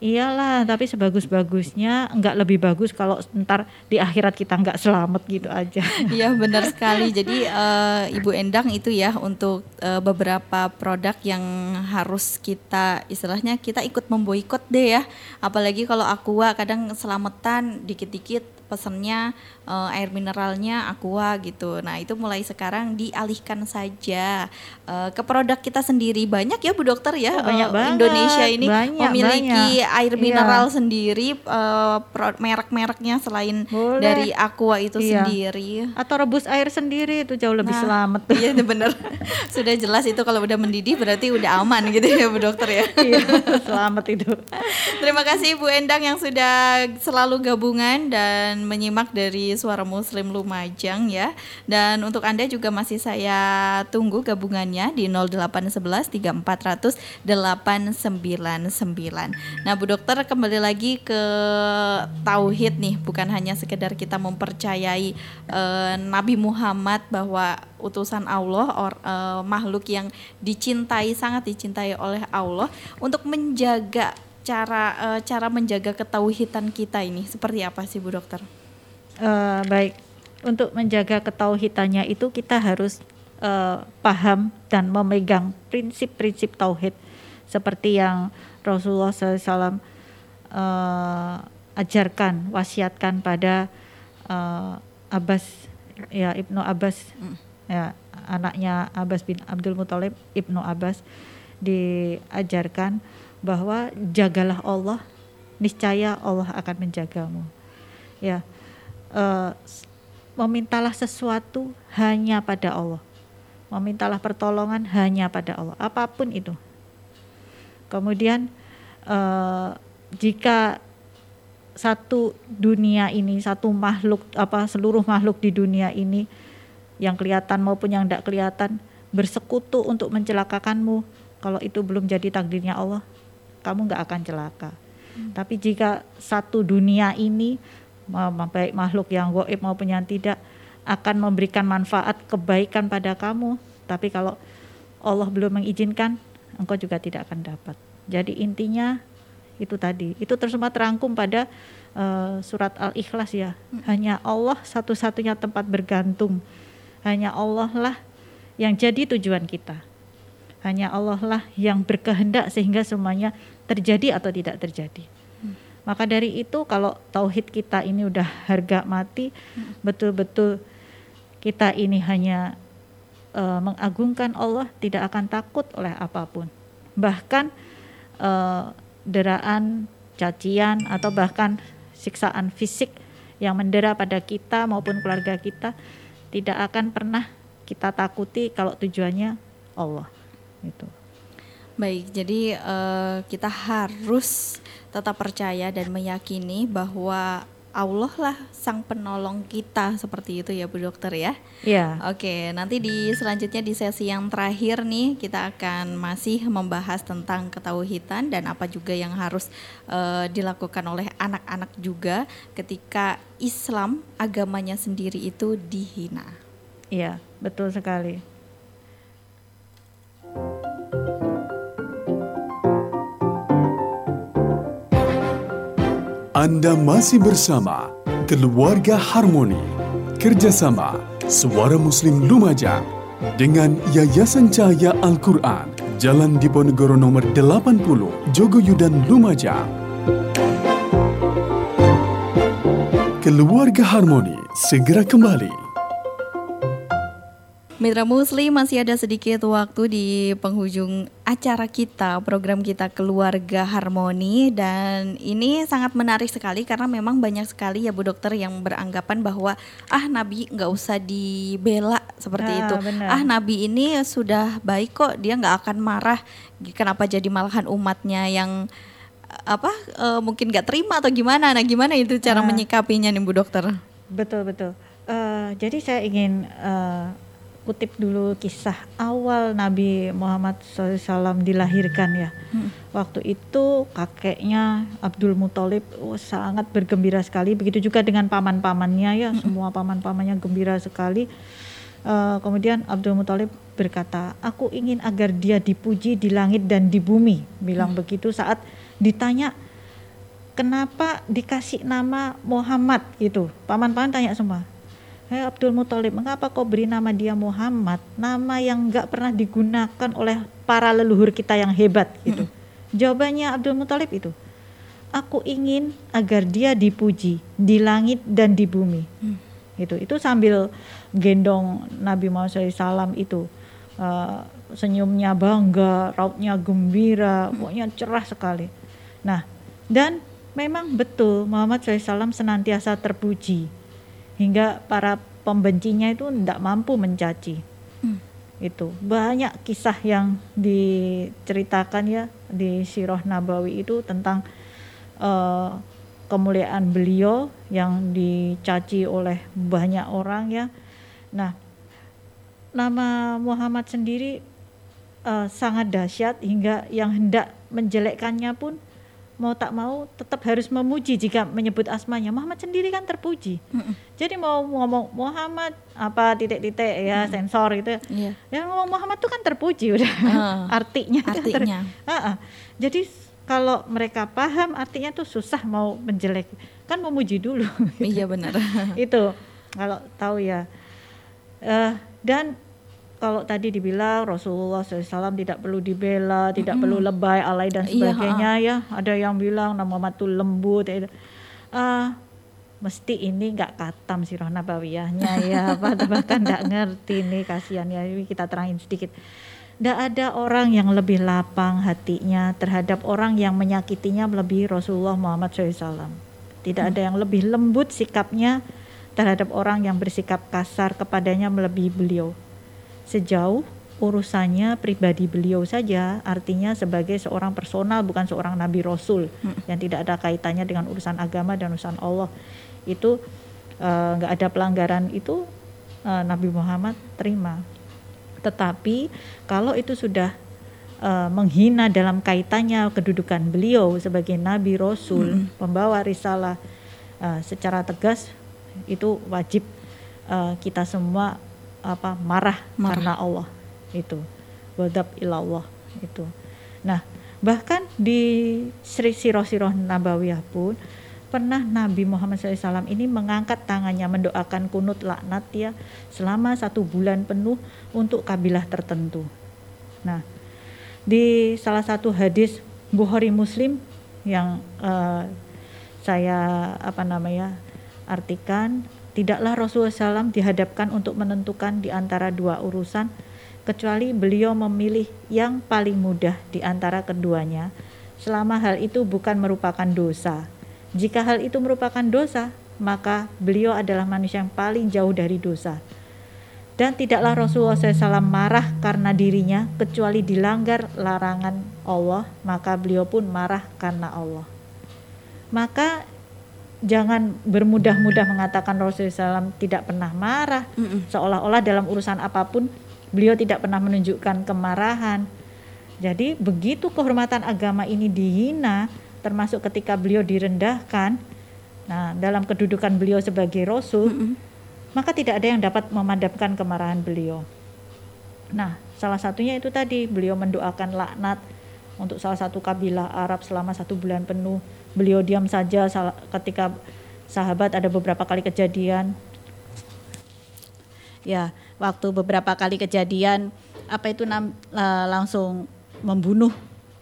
D: Iyalah, tapi sebagus-bagusnya nggak lebih bagus kalau ntar di akhirat kita nggak selamat gitu aja. (laughs)
B: Iya benar sekali. Jadi uh, Ibu Endang itu ya untuk uh, beberapa produk yang harus kita istilahnya kita ikut memboikot deh ya. Apalagi kalau Aqua kadang selamatan dikit-dikit pesennya uh, air mineralnya aqua gitu. Nah itu mulai sekarang dialihkan saja uh, ke produk kita sendiri. Banyak ya Bu Dokter ya
D: oh, banyak uh, banget.
B: Indonesia ini banyak, memiliki banyak. air iya. mineral iya. sendiri uh, merek-mereknya selain Boleh. dari aqua itu iya. sendiri.
D: Atau rebus air sendiri itu jauh lebih nah, selamat.
B: Iya benar. (laughs) Sudah jelas itu kalau udah mendidih berarti udah aman gitu ya Bu Dokter ya.
D: iya, selamat itu. (laughs)
B: Terima kasih Bu Endang yang sudah selalu gabungan dan menyimak dari Suara Muslim Lumajang ya. Dan untuk Anda juga masih saya tunggu gabungannya di 0811 3400 899. Nah, Bu Dokter kembali lagi ke tauhid nih, bukan hanya sekedar kita mempercayai uh, Nabi Muhammad bahwa utusan Allah or uh, makhluk yang dicintai sangat dicintai oleh Allah untuk menjaga cara uh, cara menjaga ketauhidan kita ini? Seperti apa sih Bu Dokter?
D: Uh, baik, untuk menjaga ketauhidannya itu kita harus uh, paham dan memegang prinsip-prinsip tauhid. Seperti yang Rasulullah SAW uh, ajarkan, wasiatkan pada uh, Abbas ya Ibnu Abbas. Mm. ya anaknya Abbas bin Abdul Muthalib Ibnu Abbas diajarkan bahwa jagalah Allah niscaya Allah akan menjagamu. Ya uh, memintalah sesuatu hanya pada Allah. Memintalah pertolongan hanya pada Allah. Apa pun itu. Kemudian uh, jika satu dunia ini satu makhluk apa seluruh makhluk di dunia ini yang kelihatan maupun yang tidak kelihatan bersekutu untuk mencelakakanmu kalau itu belum jadi takdirnya Allah kamu nggak akan celaka. Hmm. Tapi jika satu dunia ini baik makhluk yang goib maupun yang tidak akan memberikan manfaat kebaikan pada kamu, tapi kalau Allah belum mengizinkan, engkau juga tidak akan dapat. Jadi intinya itu tadi, itu tersempat terangkum pada uh, surat Al-Ikhlas ya. Hmm. Hanya Allah satu-satunya tempat bergantung. Hanya Allah lah yang jadi tujuan kita. Hanya Allah lah yang berkehendak sehingga semuanya terjadi atau tidak terjadi. Hmm. Maka dari itu kalau tauhid kita ini udah harga mati, hmm. betul-betul kita ini hanya uh, mengagungkan Allah, tidak akan takut oleh apa pun. Bahkan uh, deraan, cacian atau bahkan siksaan fisik yang mendera pada kita maupun keluarga kita tidak akan pernah kita takuti kalau tujuannya Allah itu.
B: Baik, jadi uh, kita harus tetap percaya dan meyakini bahwa Allah lah sang penolong kita seperti itu ya Bu Dokter ya.
D: Iya.
B: Oke, nanti di selanjutnya di sesi yang terakhir nih kita akan masih membahas tentang ketauhidan dan apa juga yang harus uh, dilakukan oleh anak-anak juga ketika Islam agamanya sendiri itu dihina.
D: Iya, betul sekali.
A: Anda masih bersama Keluarga Harmoni. Kerjasama Suara Muslim Lumajang dengan Yayasan Cahaya Al-Quran Jalan Diponegoro nomor 80 Jogoyudan Lumajang. Keluarga Harmoni segera kembali
B: Mitra Muslim masih ada sedikit waktu di penghujung acara kita, program kita Keluarga Harmoni dan ini sangat menarik sekali karena memang banyak sekali ya Bu Dokter yang beranggapan bahwa ah Nabi nggak usah dibela seperti nah, itu. Bener. Ah Nabi ini sudah baik kok, dia nggak akan marah. Kenapa jadi malahan umatnya yang apa uh, mungkin nggak terima atau gimana? Nah gimana itu cara uh, menyikapinya nih Bu Dokter?
D: Betul betul. Uh, jadi saya ingin uh, kutip dulu kisah awal Nabi Muhammad SAW dilahirkan ya. Hmm. Waktu itu kakeknya Abdul Muthalib oh, sangat bergembira sekali. Begitu juga dengan paman-pamannya ya, hmm. semua paman-pamannya gembira sekali. Uh, kemudian Abdul Muthalib berkata, aku ingin agar dia dipuji di langit dan di bumi. Bilang hmm. begitu saat ditanya kenapa dikasih nama Muhammad gitu. Paman-paman tanya semua Hei Abdul Muthalib, mengapa kau beri nama dia Muhammad? Nama yang nggak pernah digunakan oleh para leluhur kita yang hebat gitu. Hmm. Jawabannya Abdul Muthalib itu, aku ingin agar dia dipuji di langit dan di bumi. Hmm. Itu itu sambil gendong Nabi Muhammad SAW itu uh, senyumnya bangga, rautnya gembira, pokoknya cerah sekali. Nah, dan memang betul Muhammad SAW senantiasa terpuji hingga para pembencinya itu tidak mampu mencaci. Hmm. Itu banyak kisah yang diceritakan ya di Sirah Nabawi itu tentang uh, kemuliaan beliau yang dicaci oleh banyak orang ya. Nah, nama Muhammad sendiri uh, sangat dahsyat hingga yang hendak menjelekkannya pun mau tak mau tetap harus memuji jika menyebut asmanya. Muhammad sendiri kan terpuji. Mm. Jadi mau ngomong Muhammad apa titik-titik ya mm sensor itu. Yeah. Ya ngomong Muhammad itu kan terpuji udah. Uh, (laughs) artinya.
B: Artinya.
D: Ter, uh, uh. Jadi kalau mereka paham artinya tuh susah mau menjelek. Kan memuji dulu.
B: Iya benar. (laughs)
D: itu kalau tahu ya. Uh, dan kalau tadi dibilang Rasulullah SAW tidak perlu dibela, tidak mm perlu lebay, alay dan iya, sebagainya iya, ya. Ada yang bilang nama Muhammad itu lembut. Uh, mesti ini nggak katam sirah nabawiyahnya ya, (laughs) bahkan nggak ngerti nih kasihan ya. Kita terangin sedikit. Tidak ada orang yang lebih lapang hatinya terhadap orang yang menyakitinya melebihi Rasulullah Muhammad SAW. Tidak ada yang lebih lembut sikapnya terhadap orang yang bersikap kasar kepadanya melebihi beliau sejauh urusannya pribadi beliau saja, artinya sebagai seorang personal bukan seorang nabi rasul hmm. yang tidak ada kaitannya dengan urusan agama dan urusan Allah. Itu eh, nggak uh, ada pelanggaran itu uh, Nabi Muhammad terima. Tetapi kalau itu sudah uh, menghina dalam kaitannya kedudukan beliau sebagai nabi rasul, hmm. pembawa risalah uh, secara tegas itu wajib uh, kita semua apa marah, marah. karena Allah itu wadab ilallah itu nah bahkan di Sri Siroh Siroh Nabawiyah pun pernah Nabi Muhammad SAW ini mengangkat tangannya mendoakan kunut laknat ya selama satu bulan penuh untuk kabilah tertentu. Nah, di salah satu hadis Bukhari Muslim yang uh, saya apa namanya artikan Tidaklah Rasulullah SAW dihadapkan untuk menentukan di antara dua urusan, kecuali beliau memilih yang paling mudah di antara keduanya, selama hal itu bukan merupakan dosa. Jika hal itu merupakan dosa, maka beliau adalah manusia yang paling jauh dari dosa. Dan tidaklah Rasulullah SAW marah karena dirinya, kecuali dilanggar larangan Allah, maka beliau pun marah karena Allah. Maka jangan bermudah-mudah mengatakan Rasulullah SAW tidak pernah marah, seolah-olah dalam urusan apa pun beliau tidak pernah menunjukkan kemarahan. Jadi begitu kehormatan agama ini dihina, termasuk ketika beliau direndahkan, nah dalam kedudukan beliau sebagai Rasul, mm maka tidak ada yang dapat memadamkan kemarahan beliau. Nah, salah satunya itu tadi beliau mendoakan laknat untuk salah satu kabilah Arab selama satu bulan penuh. Beliau diam saja ketika sahabat ada beberapa kali kejadian. Ya, waktu beberapa kali kejadian apa itu langsung membunuh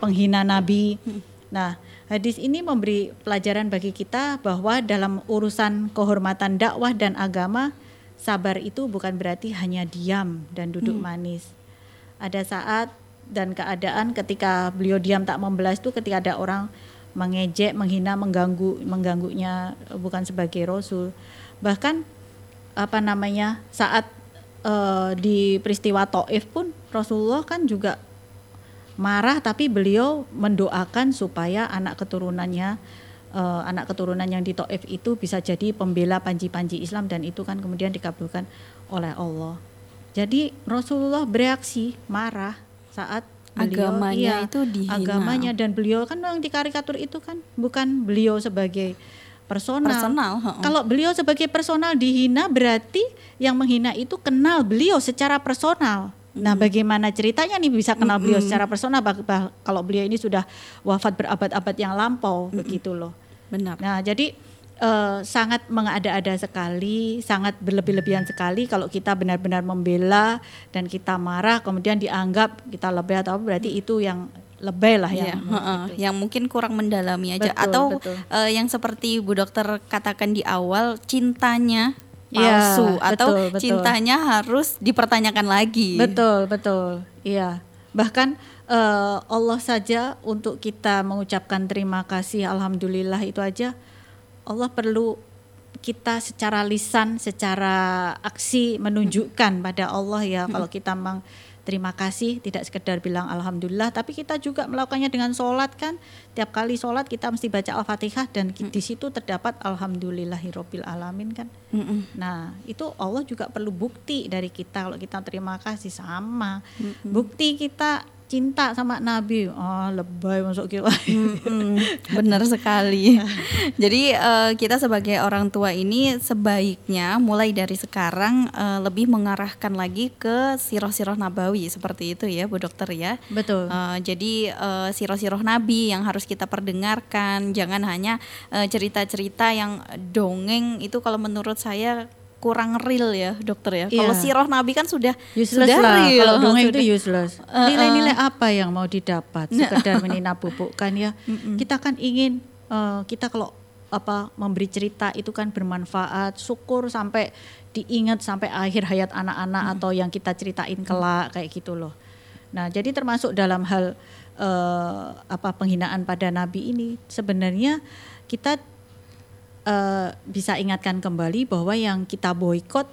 D: penghina Nabi. Nah, hadis ini memberi pelajaran bagi kita bahwa dalam urusan kehormatan dakwah dan agama, sabar itu bukan berarti hanya diam dan duduk hmm. manis. Ada saat dan keadaan ketika beliau diam tak membelas itu ketika ada orang mengejek, menghina, mengganggu, mengganggunya bukan sebagai rasul. Bahkan apa namanya saat uh, di peristiwa Taif pun Rasulullah kan juga marah tapi beliau mendoakan supaya anak keturunannya uh, anak keturunan yang di Taif itu bisa jadi pembela panji-panji Islam dan itu kan kemudian dikabulkan oleh Allah. Jadi Rasulullah bereaksi marah saat beliau,
B: agamanya iya, itu dihina.
D: Agamanya dan beliau kan yang di karikatur itu kan bukan beliau sebagai personal. personal Kalau beliau sebagai personal dihina berarti yang menghina itu kenal beliau secara personal. Nah, bagaimana ceritanya nih bisa kenal beliau secara personal kalau beliau ini sudah wafat berabad-abad yang lampau begitu loh.
B: Benar.
D: Nah, jadi uh, sangat mengada-ada sekali, sangat berlebih-lebihan sekali kalau kita benar-benar membela dan kita marah kemudian dianggap kita lebih atau berarti itu yang lebih lah ya,
B: uh, yang mungkin kurang mendalami aja betul, atau betul. Uh, yang seperti Bu Dokter katakan di awal cintanya Iya, palsu ya, atau betul, betul. cintanya harus dipertanyakan lagi.
D: Betul, betul. Iya. Bahkan uh, Allah saja untuk kita mengucapkan terima kasih alhamdulillah itu aja Allah perlu kita secara lisan, secara aksi menunjukkan pada Allah ya. Kalau kita memang terima kasih tidak sekedar bilang alhamdulillah tapi kita juga melakukannya dengan sholat kan. Tiap kali sholat kita mesti baca al-fatihah dan mm. di situ terdapat alhamdulillahirobbil alamin kan. Mm nah itu Allah juga perlu bukti dari kita. Kalau kita terima kasih sama. -mm. bukti kita cinta sama Nabi. Oh, lebay masuk kita.
B: Hmm, (laughs) benar sekali. Jadi uh, kita sebagai orang tua ini sebaiknya mulai dari sekarang uh, lebih mengarahkan lagi ke siroh-siroh nabawi seperti itu ya, Bu Dokter ya.
D: Betul.
B: Uh, jadi uh, siroh-siroh Nabi yang harus kita perdengarkan, jangan hanya cerita-cerita uh, yang dongeng itu kalau menurut saya kurang real ya dokter ya. Yeah. Kalau siroh Nabi kan sudah
D: useless sudah lah. real. Kalau dongeng itu useless. Nilai-nilai uh, uh. apa yang mau didapat? Sekedar menina bubuk kan ya. (laughs) Kita kan ingin uh, kita kalau apa memberi cerita itu kan bermanfaat. Syukur sampai diingat sampai akhir hayat anak-anak mm. atau yang kita ceritain kelak kayak gitu loh. Nah, jadi termasuk dalam hal uh, apa penghinaan pada nabi ini sebenarnya kita uh, bisa ingatkan kembali bahwa yang kita boykot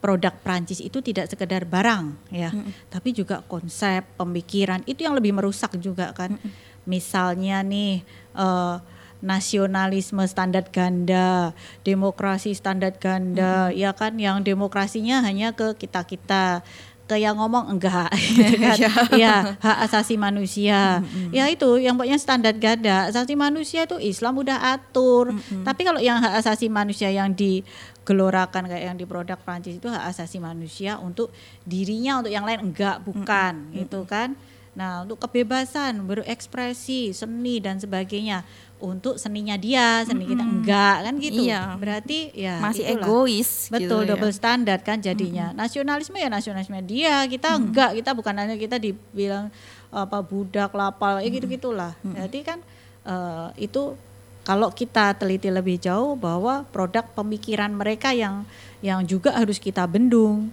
D: produk Prancis itu tidak sekedar barang ya, mm tapi juga konsep, pemikiran itu yang lebih merusak juga kan. Mm. Misalnya nih uh, nasionalisme standar ganda, demokrasi standar ganda, mm -hmm. ya kan yang demokrasinya hanya ke kita-kita ke yang ngomong enggak (laughs) gitu (laughs) kan. ya hak asasi manusia mm-hmm. ya itu yang pokoknya standar ganda asasi manusia itu Islam udah atur mm-hmm. tapi kalau yang hak asasi manusia yang digelorakan kayak yang di produk Prancis itu hak asasi manusia untuk dirinya untuk yang lain enggak bukan mm-hmm. gitu kan nah untuk kebebasan berekspresi seni dan sebagainya untuk seninya dia, seni kita enggak kan gitu. Iya. Berarti ya
B: masih itulah. egois.
D: Gitu Betul, gitu, double ya. standar kan jadinya. Mm-hmm. Nasionalisme ya nasionalisme dia, kita mm-hmm. enggak, kita bukan hanya kita dibilang apa budak lapal, ya gitu-gitulah. Mm-hmm. Jadi kan uh, itu kalau kita teliti lebih jauh bahwa produk pemikiran mereka yang yang juga harus kita bendung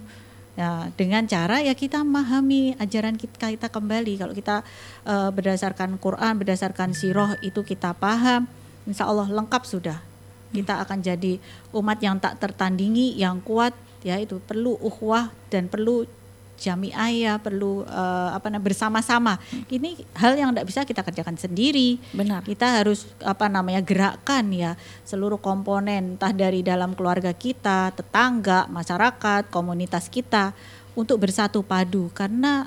D: Ya, dengan cara ya kita memahami ajaran kita, kita kembali. Kalau kita uh, berdasarkan Quran, berdasarkan siroh itu kita paham, insya Allah lengkap sudah. Kita akan jadi umat yang tak tertandingi, yang kuat. Ya itu perlu uhwah dan perlu jamiah ya, perlu uh, apa namanya bersama-sama. Ini hal yang tidak bisa kita kerjakan sendiri.
B: Benar.
D: Kita harus apa namanya gerakan ya seluruh komponen, entah dari dalam keluarga kita, tetangga, masyarakat, komunitas kita untuk bersatu padu karena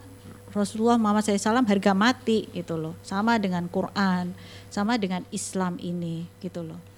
D: Rasulullah Muhammad SAW harga mati gitu loh, sama dengan Quran, sama dengan Islam ini gitu loh.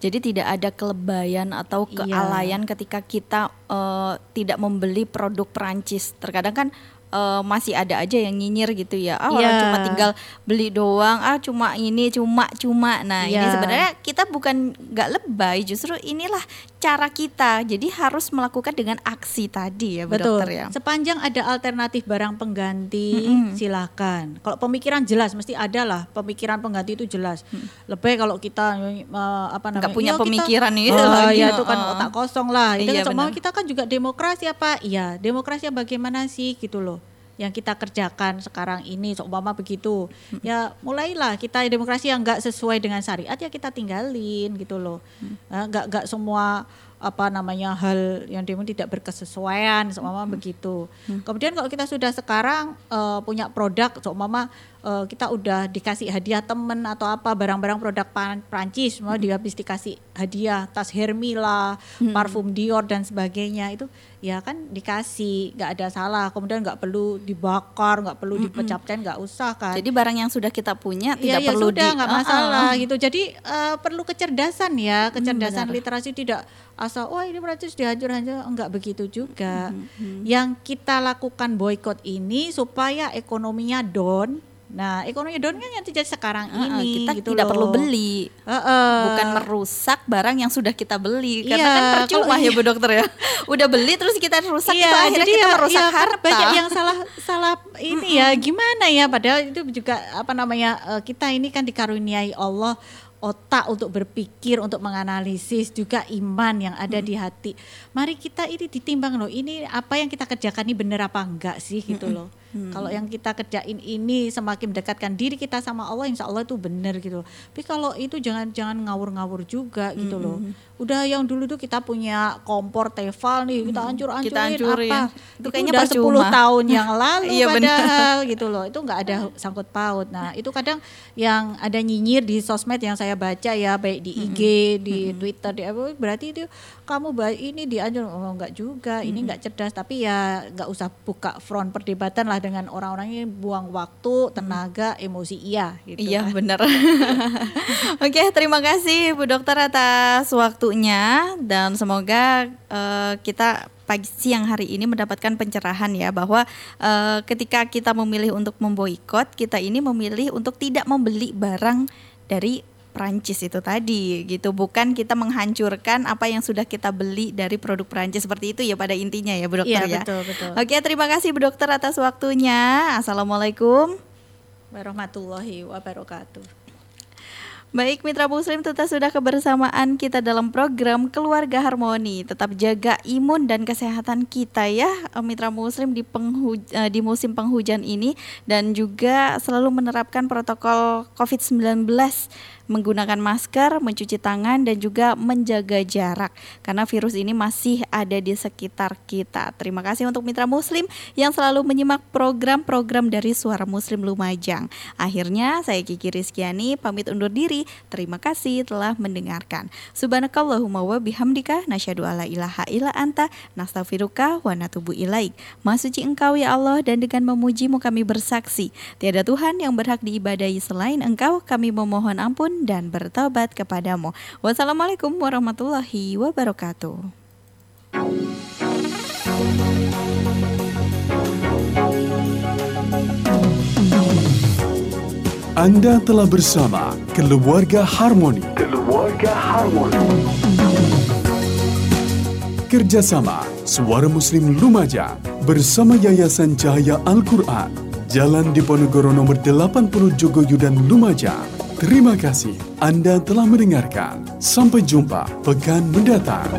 B: Jadi tidak ada kelebayan atau iya. kealayan iya. ketika kita uh, tidak membeli produk Perancis. Terkadang kan uh, masih ada aja yang nyinyir gitu ya. Ah yeah. orang cuma tinggal beli doang. Ah cuma ini cuma cuma. Nah, yeah. ini iya. sebenarnya kita bukan nggak lebay, justru inilah cara kita. Jadi harus melakukan dengan aksi tadi ya, Bu
D: Betul.
B: Dokter ya.
D: Sepanjang ada alternatif barang pengganti, mm -hmm. silakan. Kalau pemikiran jelas mesti ada lah. Pemikiran pengganti itu jelas. Mm. Lebih kalau kita uh, apa namanya?
B: Gak punya pemikiran
D: kita, (laughs)
B: itu
D: oh, ya itu kan uh. otak kosong lah. Itu iya, kan kita kan juga demokrasi apa? Iya, demokrasi bagaimana sih gitu loh yang kita kerjakan sekarang ini seumpama begitu hmm. ya mulailah kita demokrasi yang nggak sesuai dengan syariat ya kita tinggalin gitu loh hmm. nggak nggak semua apa namanya hal yang demo tidak berkesesuaian seumpama hmm. begitu hmm. kemudian kalau kita sudah sekarang uh, punya produk seumpama uh, kita udah dikasih hadiah temen atau apa barang-barang produk Prancis mau hmm. habis dikasih hadiah tas Hermila hmm. parfum Dior dan sebagainya itu ya kan dikasih nggak ada salah kemudian nggak perlu dibakar nggak perlu mm dipecahkan nggak usah kan
B: jadi barang yang sudah kita punya
D: ya,
B: tidak ya perlu
D: sudah nggak masalah uh, uh. gitu jadi uh, perlu kecerdasan ya hmm, kecerdasan hmm, literasi tidak asal wah ini berarti dihancur-hancur enggak begitu juga hmm, hmm. yang kita lakukan boykot ini supaya ekonominya down Nah, ekonomi down kan yang terjadi sekarang uh, ini
B: kita
D: gitu
B: tidak
D: loh.
B: perlu beli. Uh, uh. Bukan merusak barang yang sudah kita beli. Karena iya, kan percuma ya Bu Dokter ya. Udah beli terus kita rusak iya, itu akhirnya jadi kita ya, merusak ya, harta.
D: Banyak yang salah salah ini ya. Gimana ya padahal itu juga apa namanya uh, kita ini kan dikaruniai Allah otak untuk berpikir, untuk menganalisis, juga iman yang ada hmm. di hati. Mari kita ini ditimbang loh, ini apa yang kita kerjakan ini benar apa enggak sih gitu loh. Hmm. Kalau yang kita kerjain ini semakin mendekatkan diri kita sama Allah, insya Allah itu benar gitu. Tapi kalau itu jangan jangan ngawur-ngawur juga gitu hmm. loh. Udah yang dulu tuh kita punya kompor Tefal nih, kita hancur-hancurin kita hancurin. apa? Itu, itu kayaknya udah percuma. 10 tahun yang (laughs) lalu iya, padahal gitu loh. Itu nggak ada sangkut paut. Nah, itu kadang yang ada nyinyir di sosmed yang saya baca ya, baik di IG, di Twitter, di apa berarti itu kamu ini dianjur oh enggak juga, ini enggak cerdas tapi ya enggak usah buka front perdebatan lah dengan orang-orang yang buang waktu, tenaga, hmm. emosi iya
B: gitu. Iya, kan. benar. (laughs) Oke, terima kasih Bu Dokter atas waktunya dan semoga uh, kita pagi siang hari ini mendapatkan pencerahan ya bahwa uh, ketika kita memilih untuk memboikot, kita ini memilih untuk tidak membeli barang dari Prancis itu tadi gitu bukan kita menghancurkan apa yang sudah kita beli dari produk Prancis seperti itu ya pada intinya ya Bu Dokter
D: ya. betul betul.
B: Oke, terima kasih Bu Dokter atas waktunya. Assalamualaikum
D: warahmatullahi wabarakatuh.
B: Baik Mitra Muslim tetap sudah kebersamaan kita dalam program Keluarga Harmoni Tetap jaga imun dan kesehatan kita ya Mitra Muslim di, penghuj eh, di musim penghujan ini Dan juga selalu menerapkan protokol COVID-19 menggunakan masker, mencuci tangan, dan juga menjaga jarak karena virus ini masih ada di sekitar kita. Terima kasih untuk mitra Muslim yang selalu menyimak program-program dari Suara Muslim Lumajang. Akhirnya saya Kiki Rizkyani pamit undur diri. Terima kasih telah mendengarkan. Subhanakallahumma wa bihamdika nasyadu ala ilaha illa anta nastaghfiruka wa natubu ilaik. Masuci engkau ya Allah dan dengan memujimu kami bersaksi tiada Tuhan yang berhak diibadahi selain engkau kami memohon ampun dan bertobat kepadamu. Wassalamualaikum warahmatullahi wabarakatuh.
A: Anda telah bersama Keluarga Harmoni. Keluarga Harmoni. Kerjasama Suara Muslim Lumajang bersama Yayasan Cahaya Al-Quran. Jalan Diponegoro nomor 80 Jogoyudan Lumajang. Terima kasih Anda telah mendengarkan. Sampai jumpa pekan mendatang.